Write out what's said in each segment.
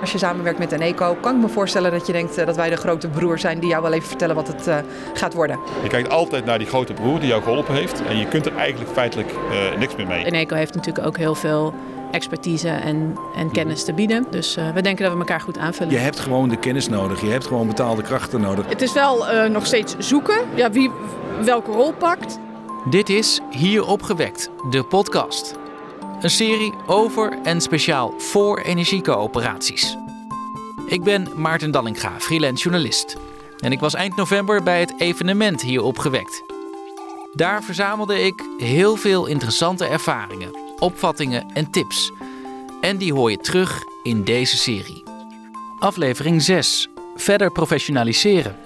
Als je samenwerkt met Eneco, kan ik me voorstellen dat je denkt dat wij de grote broer zijn die jou wel even vertellen wat het gaat worden. Je kijkt altijd naar die grote broer die jou geholpen heeft en je kunt er eigenlijk feitelijk niks meer mee. Eneco heeft natuurlijk ook heel veel expertise en, en kennis te bieden. Dus uh, we denken dat we elkaar goed aanvullen. Je hebt gewoon de kennis nodig. Je hebt gewoon betaalde krachten nodig. Het is wel uh, nog steeds zoeken ja, wie welke rol pakt. Dit is Hier opgewekt, de podcast. Een serie over en speciaal voor energiecoöperaties. Ik ben Maarten Dallinga, freelance journalist. En ik was eind november bij het evenement Hier opgewekt. Daar verzamelde ik heel veel interessante ervaringen opvattingen en tips. En die hoor je terug in deze serie. Aflevering 6. Verder professionaliseren.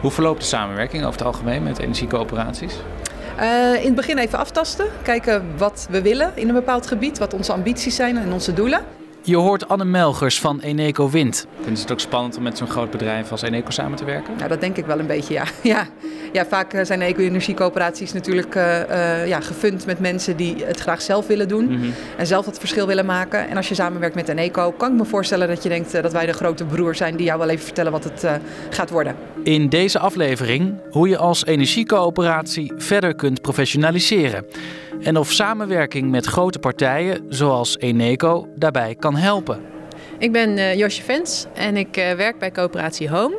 Hoe verloopt de samenwerking over het algemeen met energiecoöperaties? Uh, in het begin even aftasten, kijken wat we willen in een bepaald gebied, wat onze ambities zijn en onze doelen. Je hoort Anne Melgers van Eneco Wind. Vinden ze het ook spannend om met zo'n groot bedrijf als Eneco samen te werken? Nou, dat denk ik wel een beetje, ja. ja. Ja, vaak eh, zijn eco-energiecoöperaties natuurlijk uh, uh, ja, gefund met mensen die het graag zelf willen doen. Mhm. En zelf het verschil willen maken. En als je samenwerkt met Eneco, kan ik me voorstellen dat je denkt dat wij de grote broer zijn die jou wel even vertellen wat het gaat worden. In deze aflevering hoe je als energiecoöperatie verder kunt professionaliseren en of samenwerking met grote partijen zoals Eneco daarbij kan helpen. Ik ben uh, Josje Vens en ik uh, werk bij coöperatie Home.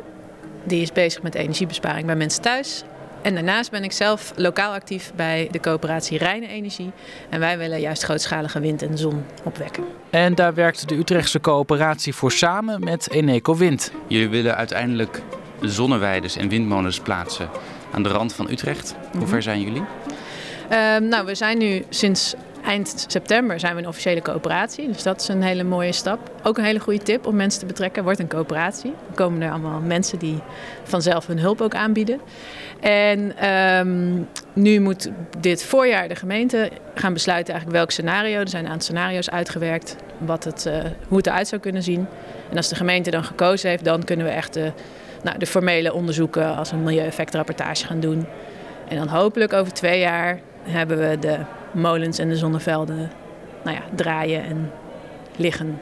Die is bezig met energiebesparing bij mensen thuis. En daarnaast ben ik zelf lokaal actief bij de coöperatie Rijne Energie. En wij willen juist grootschalige wind en zon opwekken. En daar werkt de Utrechtse coöperatie voor samen met Eneco Wind. Jullie willen uiteindelijk zonneweiders en windmolens plaatsen aan de rand van Utrecht. Hoe ver zijn jullie? Um, nou, we zijn nu sinds eind september zijn we een officiële coöperatie. Dus dat is een hele mooie stap. Ook een hele goede tip om mensen te betrekken. Wordt een coöperatie. Dan komen er allemaal mensen die vanzelf hun hulp ook aanbieden. En um, nu moet dit voorjaar de gemeente gaan besluiten eigenlijk welk scenario. Er zijn een aantal scenario's uitgewerkt wat het, uh, hoe het eruit zou kunnen zien. En als de gemeente dan gekozen heeft, dan kunnen we echt nou, de formele onderzoeken als een milieueffectrapportage gaan doen. En dan hopelijk over twee jaar hebben we de molens en de zonnevelden nou ja, draaien en liggen.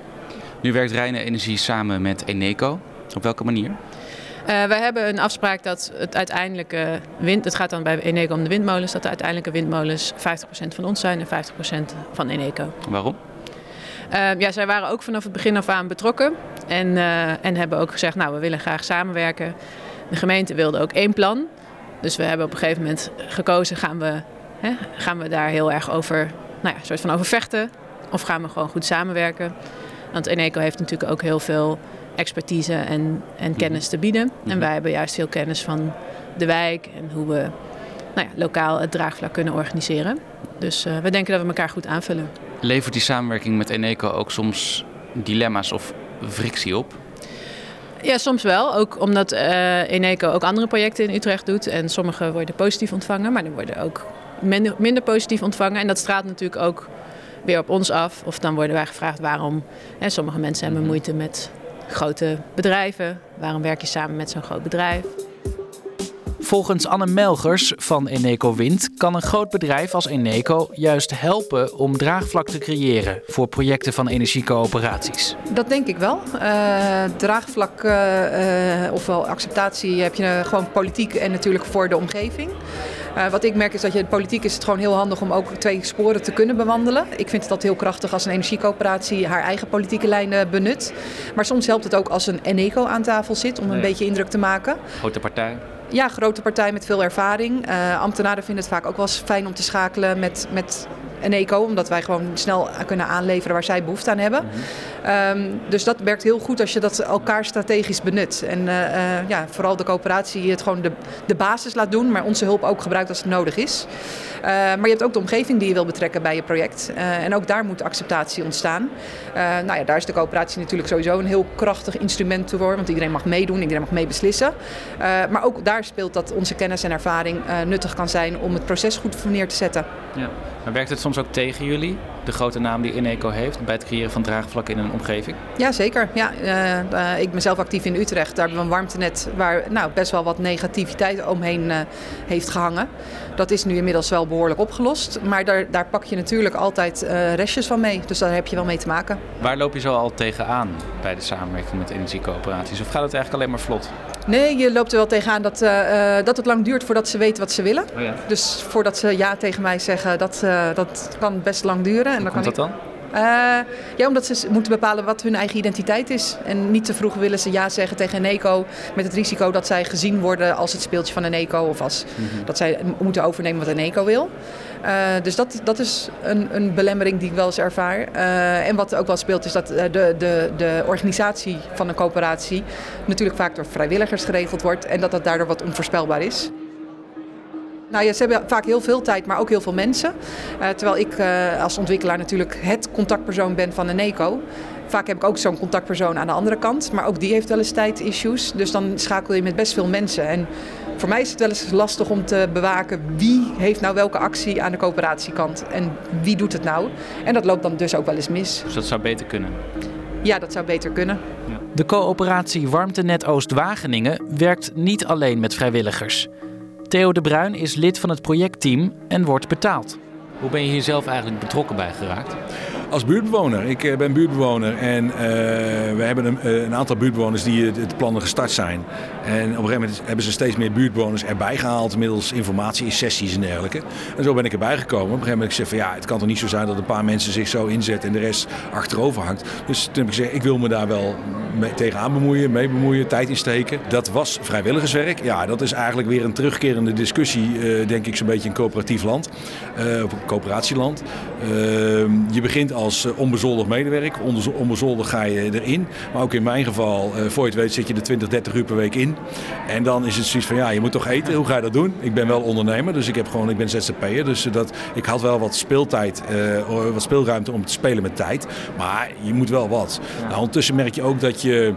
Nu werkt Reine Energie samen met Eneco. Op welke manier? Uh, wij hebben een afspraak dat het uiteindelijke wind, het gaat dan bij Eneco om de windmolens, dat de uiteindelijke windmolens 50% van ons zijn en 50% van Eneco. Waarom? Uh, ja, zij waren ook vanaf het begin af aan betrokken en, uh, en hebben ook gezegd, nou we willen graag samenwerken. De gemeente wilde ook één plan. Dus we hebben op een gegeven moment gekozen, gaan we Hè, gaan we daar heel erg over, nou ja, soort van over vechten? Of gaan we gewoon goed samenwerken? Want Eneco heeft natuurlijk ook heel veel expertise en, en mhm. kennis te bieden. En mhm. wij hebben juist veel kennis van de wijk en hoe we nou ja, lokaal het draagvlak kunnen organiseren. Dus uh, we denken dat we elkaar goed aanvullen. Levert die samenwerking met Eneco ook soms dilemma's of frictie op? Ja, soms wel. Ook omdat uh, Eneco ook andere projecten in Utrecht doet. En sommige worden positief ontvangen, maar er worden ook minder, minder positief ontvangen. En dat straalt natuurlijk ook weer op ons af. Of dan worden wij gevraagd waarom. Hè, sommige mensen hebben mhm. moeite met grote bedrijven. Waarom werk je samen met zo'n groot bedrijf? Volgens Anne Melgers van Eneco Wind kan een groot bedrijf als Eneco juist helpen om draagvlak te creëren voor projecten van energiecoöperaties. Dat denk ik wel. Uh, draagvlak, uh, ofwel acceptatie, heb je gewoon politiek en natuurlijk voor de omgeving. Uh, wat ik merk is dat je politiek is het gewoon heel handig om ook twee sporen te kunnen bewandelen. Ik vind het dat heel krachtig als een energiecoöperatie haar eigen politieke lijnen benut. Maar soms helpt het ook als een Eneco aan tafel zit om een beetje indruk te maken. Grote partij. Ja, grote partij met veel ervaring. Uh, ambtenaren vinden het vaak ook wel eens fijn om te schakelen met, met een eco, omdat wij gewoon snel kunnen aanleveren waar zij behoefte aan hebben. um, dus dat werkt heel goed als je dat elkaar strategisch benut. En uh, uh, ja, vooral de coöperatie het gewoon de, de basis laat doen, maar onze hulp ook gebruikt als het nodig is. Uh, maar je hebt ook de omgeving die je wil betrekken bij je project. en ook daar moet acceptatie ontstaan. nou ja, daar is de coöperatie natuurlijk sowieso een heel krachtig instrument voor, want iedereen mag meedoen, iedereen mag meebeslissen. maar ook daar speelt dat onze kennis en ervaring nuttig kan zijn om het proces goed neer te zetten. Ja. Maar werkt het soms ook tegen jullie? de grote naam die Ineco heeft bij het creëren van draagvlakken in een omgeving? Ja, zeker. Ja, eh, eh, ik ben zelf actief in Utrecht. Daar hebben we een warmtenet waar nou, best wel wat negativiteit omheen eh, heeft gehangen. Dat is nu inmiddels wel behoorlijk opgelost. Maar daar, daar pak je natuurlijk altijd restjes van mee. Dus daar heb je wel mee te maken. Waar loop je zo al tegenaan bij de samenwerking met energiecoöperaties? Of gaat het eigenlijk alleen maar vlot? Nee, je loopt er wel tegenaan dat, eh, eh, dat het lang duurt voordat ze weten wat ze willen. Oh ja. Dus voordat ze ja tegen mij zeggen, dat, eh, dat kan best lang duren. En Hoe dan kan dat ik- dan? Ja, omdat ze moeten bepalen wat hun eigen identiteit is. En niet te vroeg willen ze ja zeggen tegen een eco met het risico dat zij gezien worden als het speeltje van een eco of als dat zij moeten overnemen wat een eco wil. Eh, dus dat, dat is een, een belemmering die ik wel eens ervaar. Eh, en wat ook wel speelt is dat eh, de, de, de organisatie van een coöperatie natuurlijk vaak door vrijwilligers geregeld wordt en dat dat daardoor wat onvoorspelbaar is. Nou ja, ze hebben vaak heel veel tijd, maar ook heel veel mensen. Terwijl ik als ontwikkelaar natuurlijk het contactpersoon ben van een eco. Vaak heb ik ook zo'n contactpersoon aan de andere kant, maar ook die heeft wel eens tijdissues. Dus dan schakel je met best veel mensen. En voor mij is het wel eens lastig om te bewaken wie heeft nou welke actie aan de coöperatiekant en wie doet het nou. En dat loopt dan dus ook wel eens mis. Dus dat zou beter kunnen. Ja, dat zou beter kunnen. De coöperatie Warmtenet Oost-Wageningen werkt niet alleen met vrijwilligers. Theo de Bruin is lid van het projectteam en wordt betaald. Hoe ben je hier zelf eigenlijk betrokken bij geraakt? Als buurtbewoner. Ik eh, ben buurtbewoner en eh, we hebben een, eh, een aantal buurtbewoners die het, plannen gestart zijn. En op een gegeven moment hebben ze steeds meer buurtbewoners erbij gehaald middels informatie, sessies en dergelijke. En zo ben ik erbij gekomen. Op een gegeven moment heb ik gezegd van ja, het kan toch niet zo zijn dat een paar mensen zich zo inzetten en de rest achterover hangt. Dus toen heb ik gezegd, ik wil me daar wel mee, tegenaan bemoeien, mee bemoeien, tijd in steken. Dat was vrijwilligerswerk. Ja, dat is eigenlijk weer een terugkerende discussie, denk ik, zo'n beetje in coöperatief land. eh, of een coöperatieland. Ehm, je begint als eh, onbezoldigd medewerker. Onbezo- Onbezoldigd ga je erin. Maar ook in mijn geval, eh, voor je het weet, zit je er 20, 30 uur per week in. En dan is het zoiets van, ja, je moet toch eten. Hoe ga je dat doen? Ik ben wel ondernemer, dus ik, heb gewoon, ik ben ZZP'er. Dus eh, dat, ik had wel wat speeltijd, wat speelruimte om te spelen met tijd. Maar je moet wel wat. Nou, ondertussen merk je ook dat je,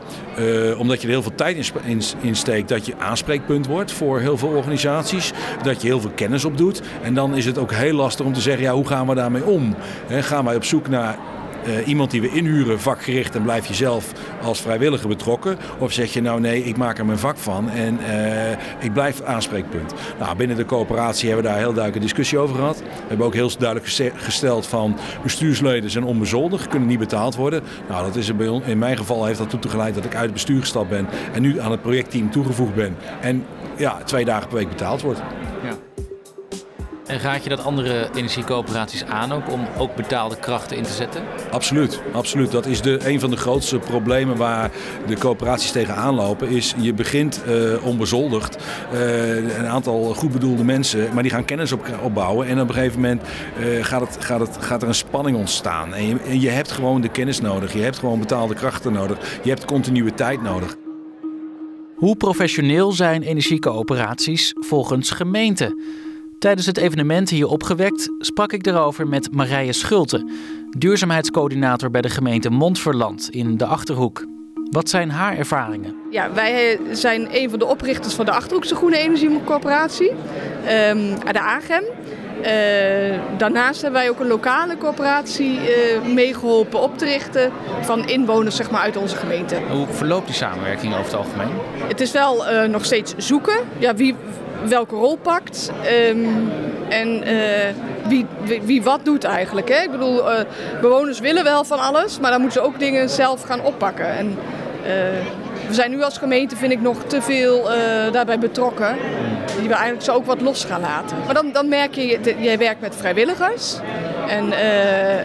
omdat je er heel veel tijd in, steekt, dat je aanspreekpunt wordt voor heel veel organisaties. Dat je heel veel kennis opdoet. En dan is het ook heel lastig om te zeggen, ja, hoe gaan we daarmee om? Gaan wij op zoek naar eh, iemand die we inhuren, vakgericht, en blijf je zelf als vrijwilliger betrokken? Of zeg je nou nee, ik maak er mijn vak van en eh, ik blijf aanspreekpunt? Nou, binnen de coöperatie hebben we daar heel duidelijk een discussie over gehad. We hebben ook heel duidelijk geste- gesteld van bestuursleden zijn onbezoldigd, kunnen niet betaald worden. Nou, dat is in mijn geval heeft dat toe geleid dat ik uit het bestuur gestapt ben en nu aan het projectteam toegevoegd ben. En ja, twee dagen per week betaald wordt. En raad je dat andere energiecoöperaties aan ook om ook betaalde krachten in te zetten? Absoluut, absoluut. Dat is de, een van de grootste problemen waar de coöperaties tegenaan lopen. Is je begint eh, onbezoldigd. eh, een aantal goed bedoelde mensen, maar die gaan kennis op, opbouwen. En op een gegeven moment eh, gaat, het, gaat, het, gaat er een spanning ontstaan. En je, en je hebt gewoon de kennis nodig. Je hebt gewoon betaalde krachten nodig. Je hebt continuïteit nodig. Hoe professioneel zijn energiecoöperaties volgens gemeente? Tijdens het evenement hier opgewekt sprak ik daarover met Marije Schulte, duurzaamheidscoördinator bij de gemeente Montferland in de Achterhoek. Wat zijn haar ervaringen? Ja, wij eh, zijn een van de oprichters van de Achterhoekse Groene Energiecoöperatie, ehm de AGEM. Eh, daarnaast hebben wij ook een lokale coöperatie eh, meegeholpen op te richten van inwoners zeg maar, uit onze gemeente. Hoe verloopt die samenwerking over het algemeen? Het is wel eh, nog steeds zoeken ja, wie welke rol pakt ehm, en eh, wie, wie, wie wat doet eigenlijk. Hè? Ik bedoel, eh, bewoners willen wel van alles, maar dan moeten ze ook dingen zelf gaan oppakken. En, eh, we zijn nu als gemeente, vind ik, nog te veel daarbij betrokken. Die we eigenlijk zo ook wat los gaan laten. Maar dan, dan merk je, jij werkt met vrijwilligers. En,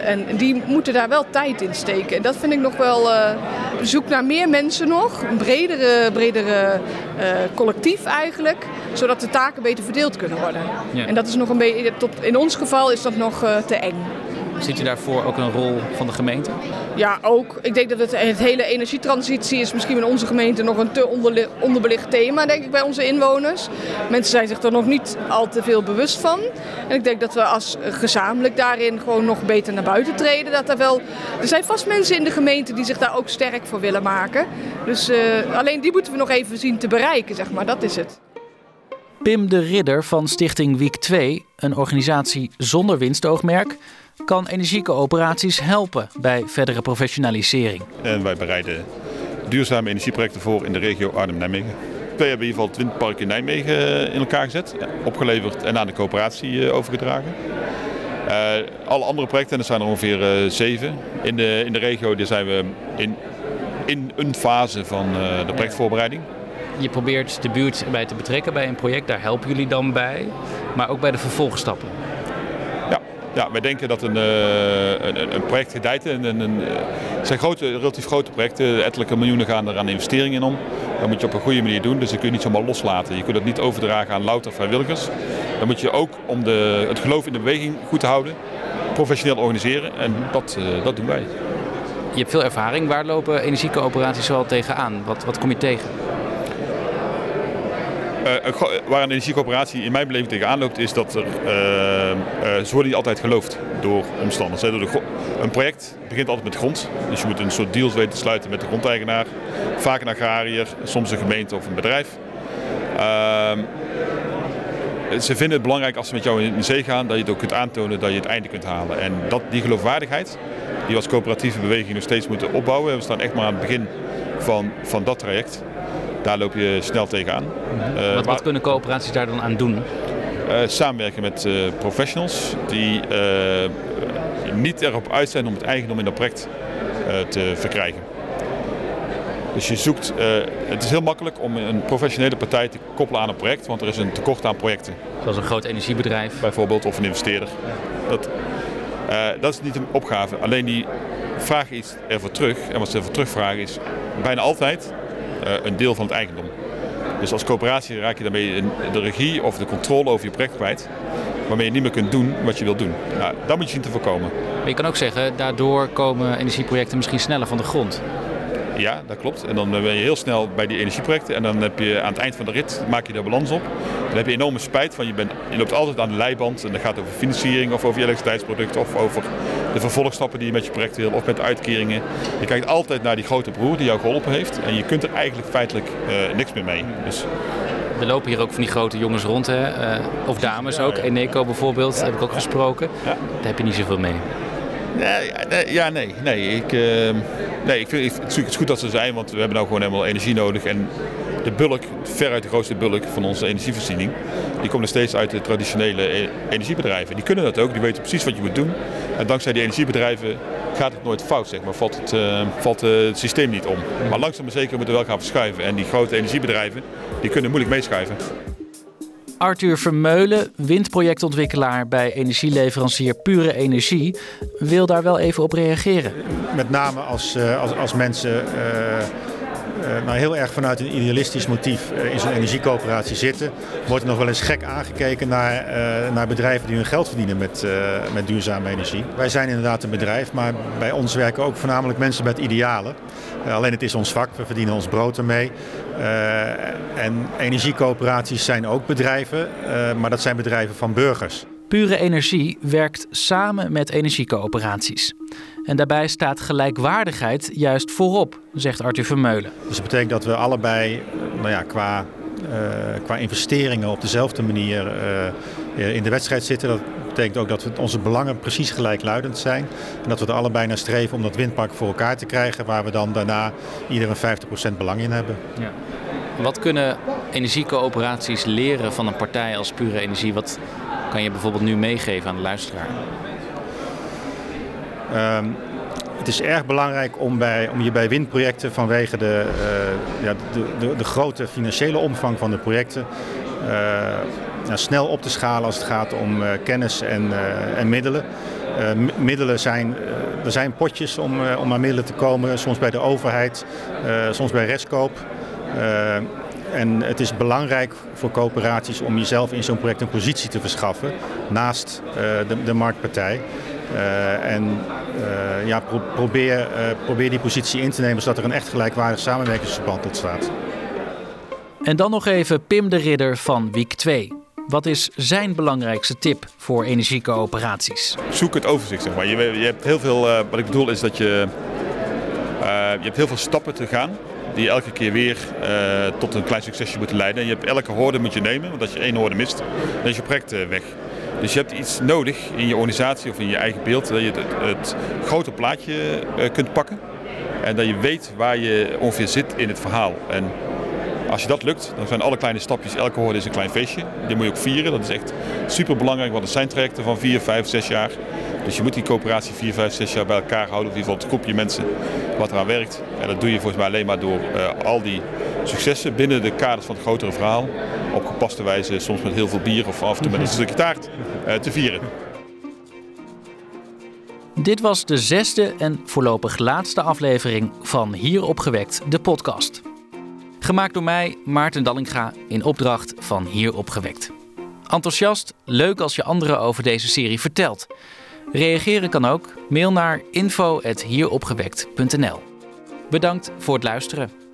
en die moeten daar wel tijd in steken. En dat vind ik nog wel. eh zoek naar meer mensen nog. Een bredere, bredere collectief eigenlijk. Zodat de taken beter verdeeld kunnen worden. Ja. En dat is nog een beetje. Tot, in ons geval is dat nog eh, te eng. Ziet u daarvoor ook een rol van de gemeente? Ja, ook. Ik denk dat het, het hele energietransitie is misschien in onze gemeente nog een te onderbelicht thema, denk ik, bij onze inwoners. Mensen zijn zich er nog niet al te veel bewust van. En ik denk dat we als gezamenlijk daarin gewoon nog beter naar buiten treden. Dat er, wel, er zijn vast mensen in de gemeente die zich daar ook sterk voor willen maken. Dus eh, alleen die moeten we nog even zien te bereiken, zeg maar. Dat is het. Pim de Ridder van Stichting Week 2, een organisatie zonder winstoogmerk, kan energiecoöperaties helpen bij verdere professionalisering. En wij bereiden duurzame energieprojecten voor in de regio Arnhem-Nijmegen. Wij hebben in ieder geval het windpark in Nijmegen in elkaar gezet, opgeleverd en aan de coöperatie overgedragen. Uh, alle andere projecten, en er zijn er ongeveer zeven in de, in de regio, die zijn we in, in een fase van de projectvoorbereiding. Je probeert de buurt bij te betrekken bij een project, daar helpen jullie dan bij, maar ook bij de vervolgstappen. Ja, ja wij denken dat een, een, een project gedijt. Een, een, een, het zijn grote, relatief grote projecten, ettelijke miljoenen gaan er aan investeringen in om. Dat moet je op een goede manier doen, dus dat kun je niet zomaar loslaten. Je kunt het niet overdragen aan louter vrijwilligers. Dan moet je ook, om de, het geloof in de beweging goed te houden, professioneel organiseren. En dat, uh, dat doen wij. Je hebt veel ervaring. Waar lopen energiecoöperaties wel tegenaan? Wat, wat kom je tegen? Uh, waar een energiecoöperatie in mijn beleving tegenaan loopt, is dat er, uh, ze worden niet altijd geloofd door omstanders. Een project begint altijd met grond. Dus je moet een soort deals weten te sluiten met de grondeigenaar. Vaak een agrariër, soms een gemeente of een bedrijf. Ehm, ze vinden het belangrijk als ze met jou in zee gaan dat je het ook kunt aantonen dat je het einde kunt halen. En dat, die geloofwaardigheid die we als coöperatieve beweging nog steeds moeten opbouwen. We staan echt maar aan het begin van, van dat traject. Daar loop je snel tegenaan. Uh, wat, wat kunnen coöperaties daar dan aan doen? Uh, samenwerken met uh, professionals die niet erop uit zijn om het eigendom in dat project te verkrijgen. Dus je zoekt, uh, het is heel makkelijk om een professionele partij te koppelen aan een project, want er is een tekort aan projecten. Zoals een groot energiebedrijf. Bijvoorbeeld, of een investeerder. Dat, uh, dat is niet een opgave. Alleen die vragen iets ervoor terug. En wat ze ervoor terugvragen is bijna altijd een deel van het eigendom. Dus als coöperatie raak je daarmee de regie of de controle over je project kwijt. Waarmee je niet meer kunt doen wat je wilt doen. Nou, dat moet je zien te voorkomen. Je kan ook zeggen, daardoor komen energieprojecten misschien sneller van de grond. Ja, dat klopt. En dan ben je heel snel bij die energieprojecten. En dan heb je aan het eind van de rit, maak je de balans op. Dan heb je enorme spijt van, je, bent, je loopt altijd aan de leiband. En dat gaat over financiering of over je elektriciteitsproduct of over de vervolgstappen die je met je project wil of met uitkeringen. Je kijkt altijd naar die grote broer die jou geholpen heeft. En je kunt er eigenlijk feitelijk uh, niks meer mee. Dus er lopen hier ook van die grote jongens rond, hè? Uh, of dames ook. Eneco bijvoorbeeld, heb ik ook gesproken. Daar heb je niet zoveel mee. Nee, ja, nee. nee. Ik, uh, nee, ik vind het, het goed dat ze zijn, want we hebben nou gewoon helemaal energie nodig. En de bulk, veruit de grootste bulk van onze energievoorziening, die komt nog steeds uit de traditionele energiebedrijven. Die kunnen dat ook, die weten precies wat je moet doen. En dankzij die energiebedrijven gaat het nooit fout, zeg maar. Valt het, uh, valt het systeem niet om. Maar langzaam maar zeker moeten we wel gaan verschuiven. En die grote energiebedrijven, die kunnen moeilijk meeschuiven. Arthur Vermeulen, windprojectontwikkelaar bij energieleverancier Pure Energie, wil daar wel even op reageren. Met name als, als, als mensen uh, nou heel erg vanuit een idealistisch motief in zo'n energiecoöperatie zitten, wordt er nog wel eens gek aangekeken naar, uh, naar bedrijven die hun geld verdienen met, uh, met duurzame energie. Wij zijn inderdaad een bedrijf, maar bij ons werken ook voornamelijk mensen met idealen. alleen het is ons vak, we verdienen ons brood ermee. en energiecoöperaties zijn ook bedrijven, maar dat zijn bedrijven van burgers. Pure Energie werkt samen met energiecoöperaties. En daarbij staat gelijkwaardigheid juist voorop, zegt Arthur Vermeulen. Dus dat betekent dat we allebei nou ja, qua, uh, qua investeringen op dezelfde manier uh, in de wedstrijd zitten. Dat betekent ook dat we onze belangen precies gelijkluidend zijn. En dat we er allebei naar streven om dat windpark voor elkaar te krijgen, waar we dan daarna ieder een 50% belang in hebben. Ja. Wat kunnen energiecoöperaties leren van een partij als Pure Energie? Wat kan je bijvoorbeeld nu meegeven aan de luisteraar? Um, het is erg belangrijk om, bij, om je bij windprojecten vanwege de, uh, ja, de, de, de, grote financiële omvang van de projecten uh, nou, snel op te schalen als het gaat om uh, kennis en, en middelen. middelen zijn, er zijn potjes om, om aan middelen te komen, soms bij de overheid, soms bij restkoop. En het is belangrijk voor coöperaties om jezelf in zo'n project een positie te verschaffen naast de, de marktpartij. Uh, en uh, ja, pro probeer, uh, probeer die positie in te nemen zodat er een echt gelijkwaardig samenwerkingsverband ontstaat. En dan nog even Pim de Ridder van Wiek 2. Wat is zijn belangrijkste tip voor energiecoöperaties? Zoek het overzicht. Zeg maar. je, je hebt heel veel, wat ik bedoel is dat je, je hebt heel veel stappen te gaan die elke keer weer tot een klein succesje moeten leiden. En je hebt elke hoorde moet je nemen, want als je één hoorde mist, dan is je project weg. Dus je hebt iets nodig in je organisatie of in je eigen beeld dat je het, grote plaatje uh, kunt pakken. En dat je weet waar je ongeveer zit in het verhaal. En als je dat lukt, dan zijn alle kleine stapjes, elke hoorde is een klein feestje. Die moet je ook vieren. Dat is echt super belangrijk, want het zijn trajecten van 4, 5, 6 jaar. Dus je moet die coöperatie 4, 5, 6 jaar bij elkaar houden. Of in ieder geval het groepje mensen wat eraan werkt. En dat doe je volgens mij alleen maar door uh, al die successen binnen de kaders van het grotere verhaal. Op gepaste wijze, soms met heel veel bier of af en toe met een stukje taart, uh, te vieren. Dit was de zesde en voorlopig laatste aflevering van Hier Opgewekt, de podcast. Gemaakt door mij, Maarten Dallinga, in opdracht van Hier Opgewekt. Enthousiast, leuk als je anderen over deze serie vertelt. Reageren kan ook. Mail naar info.hieropgewekt.nl Bedankt voor het luisteren.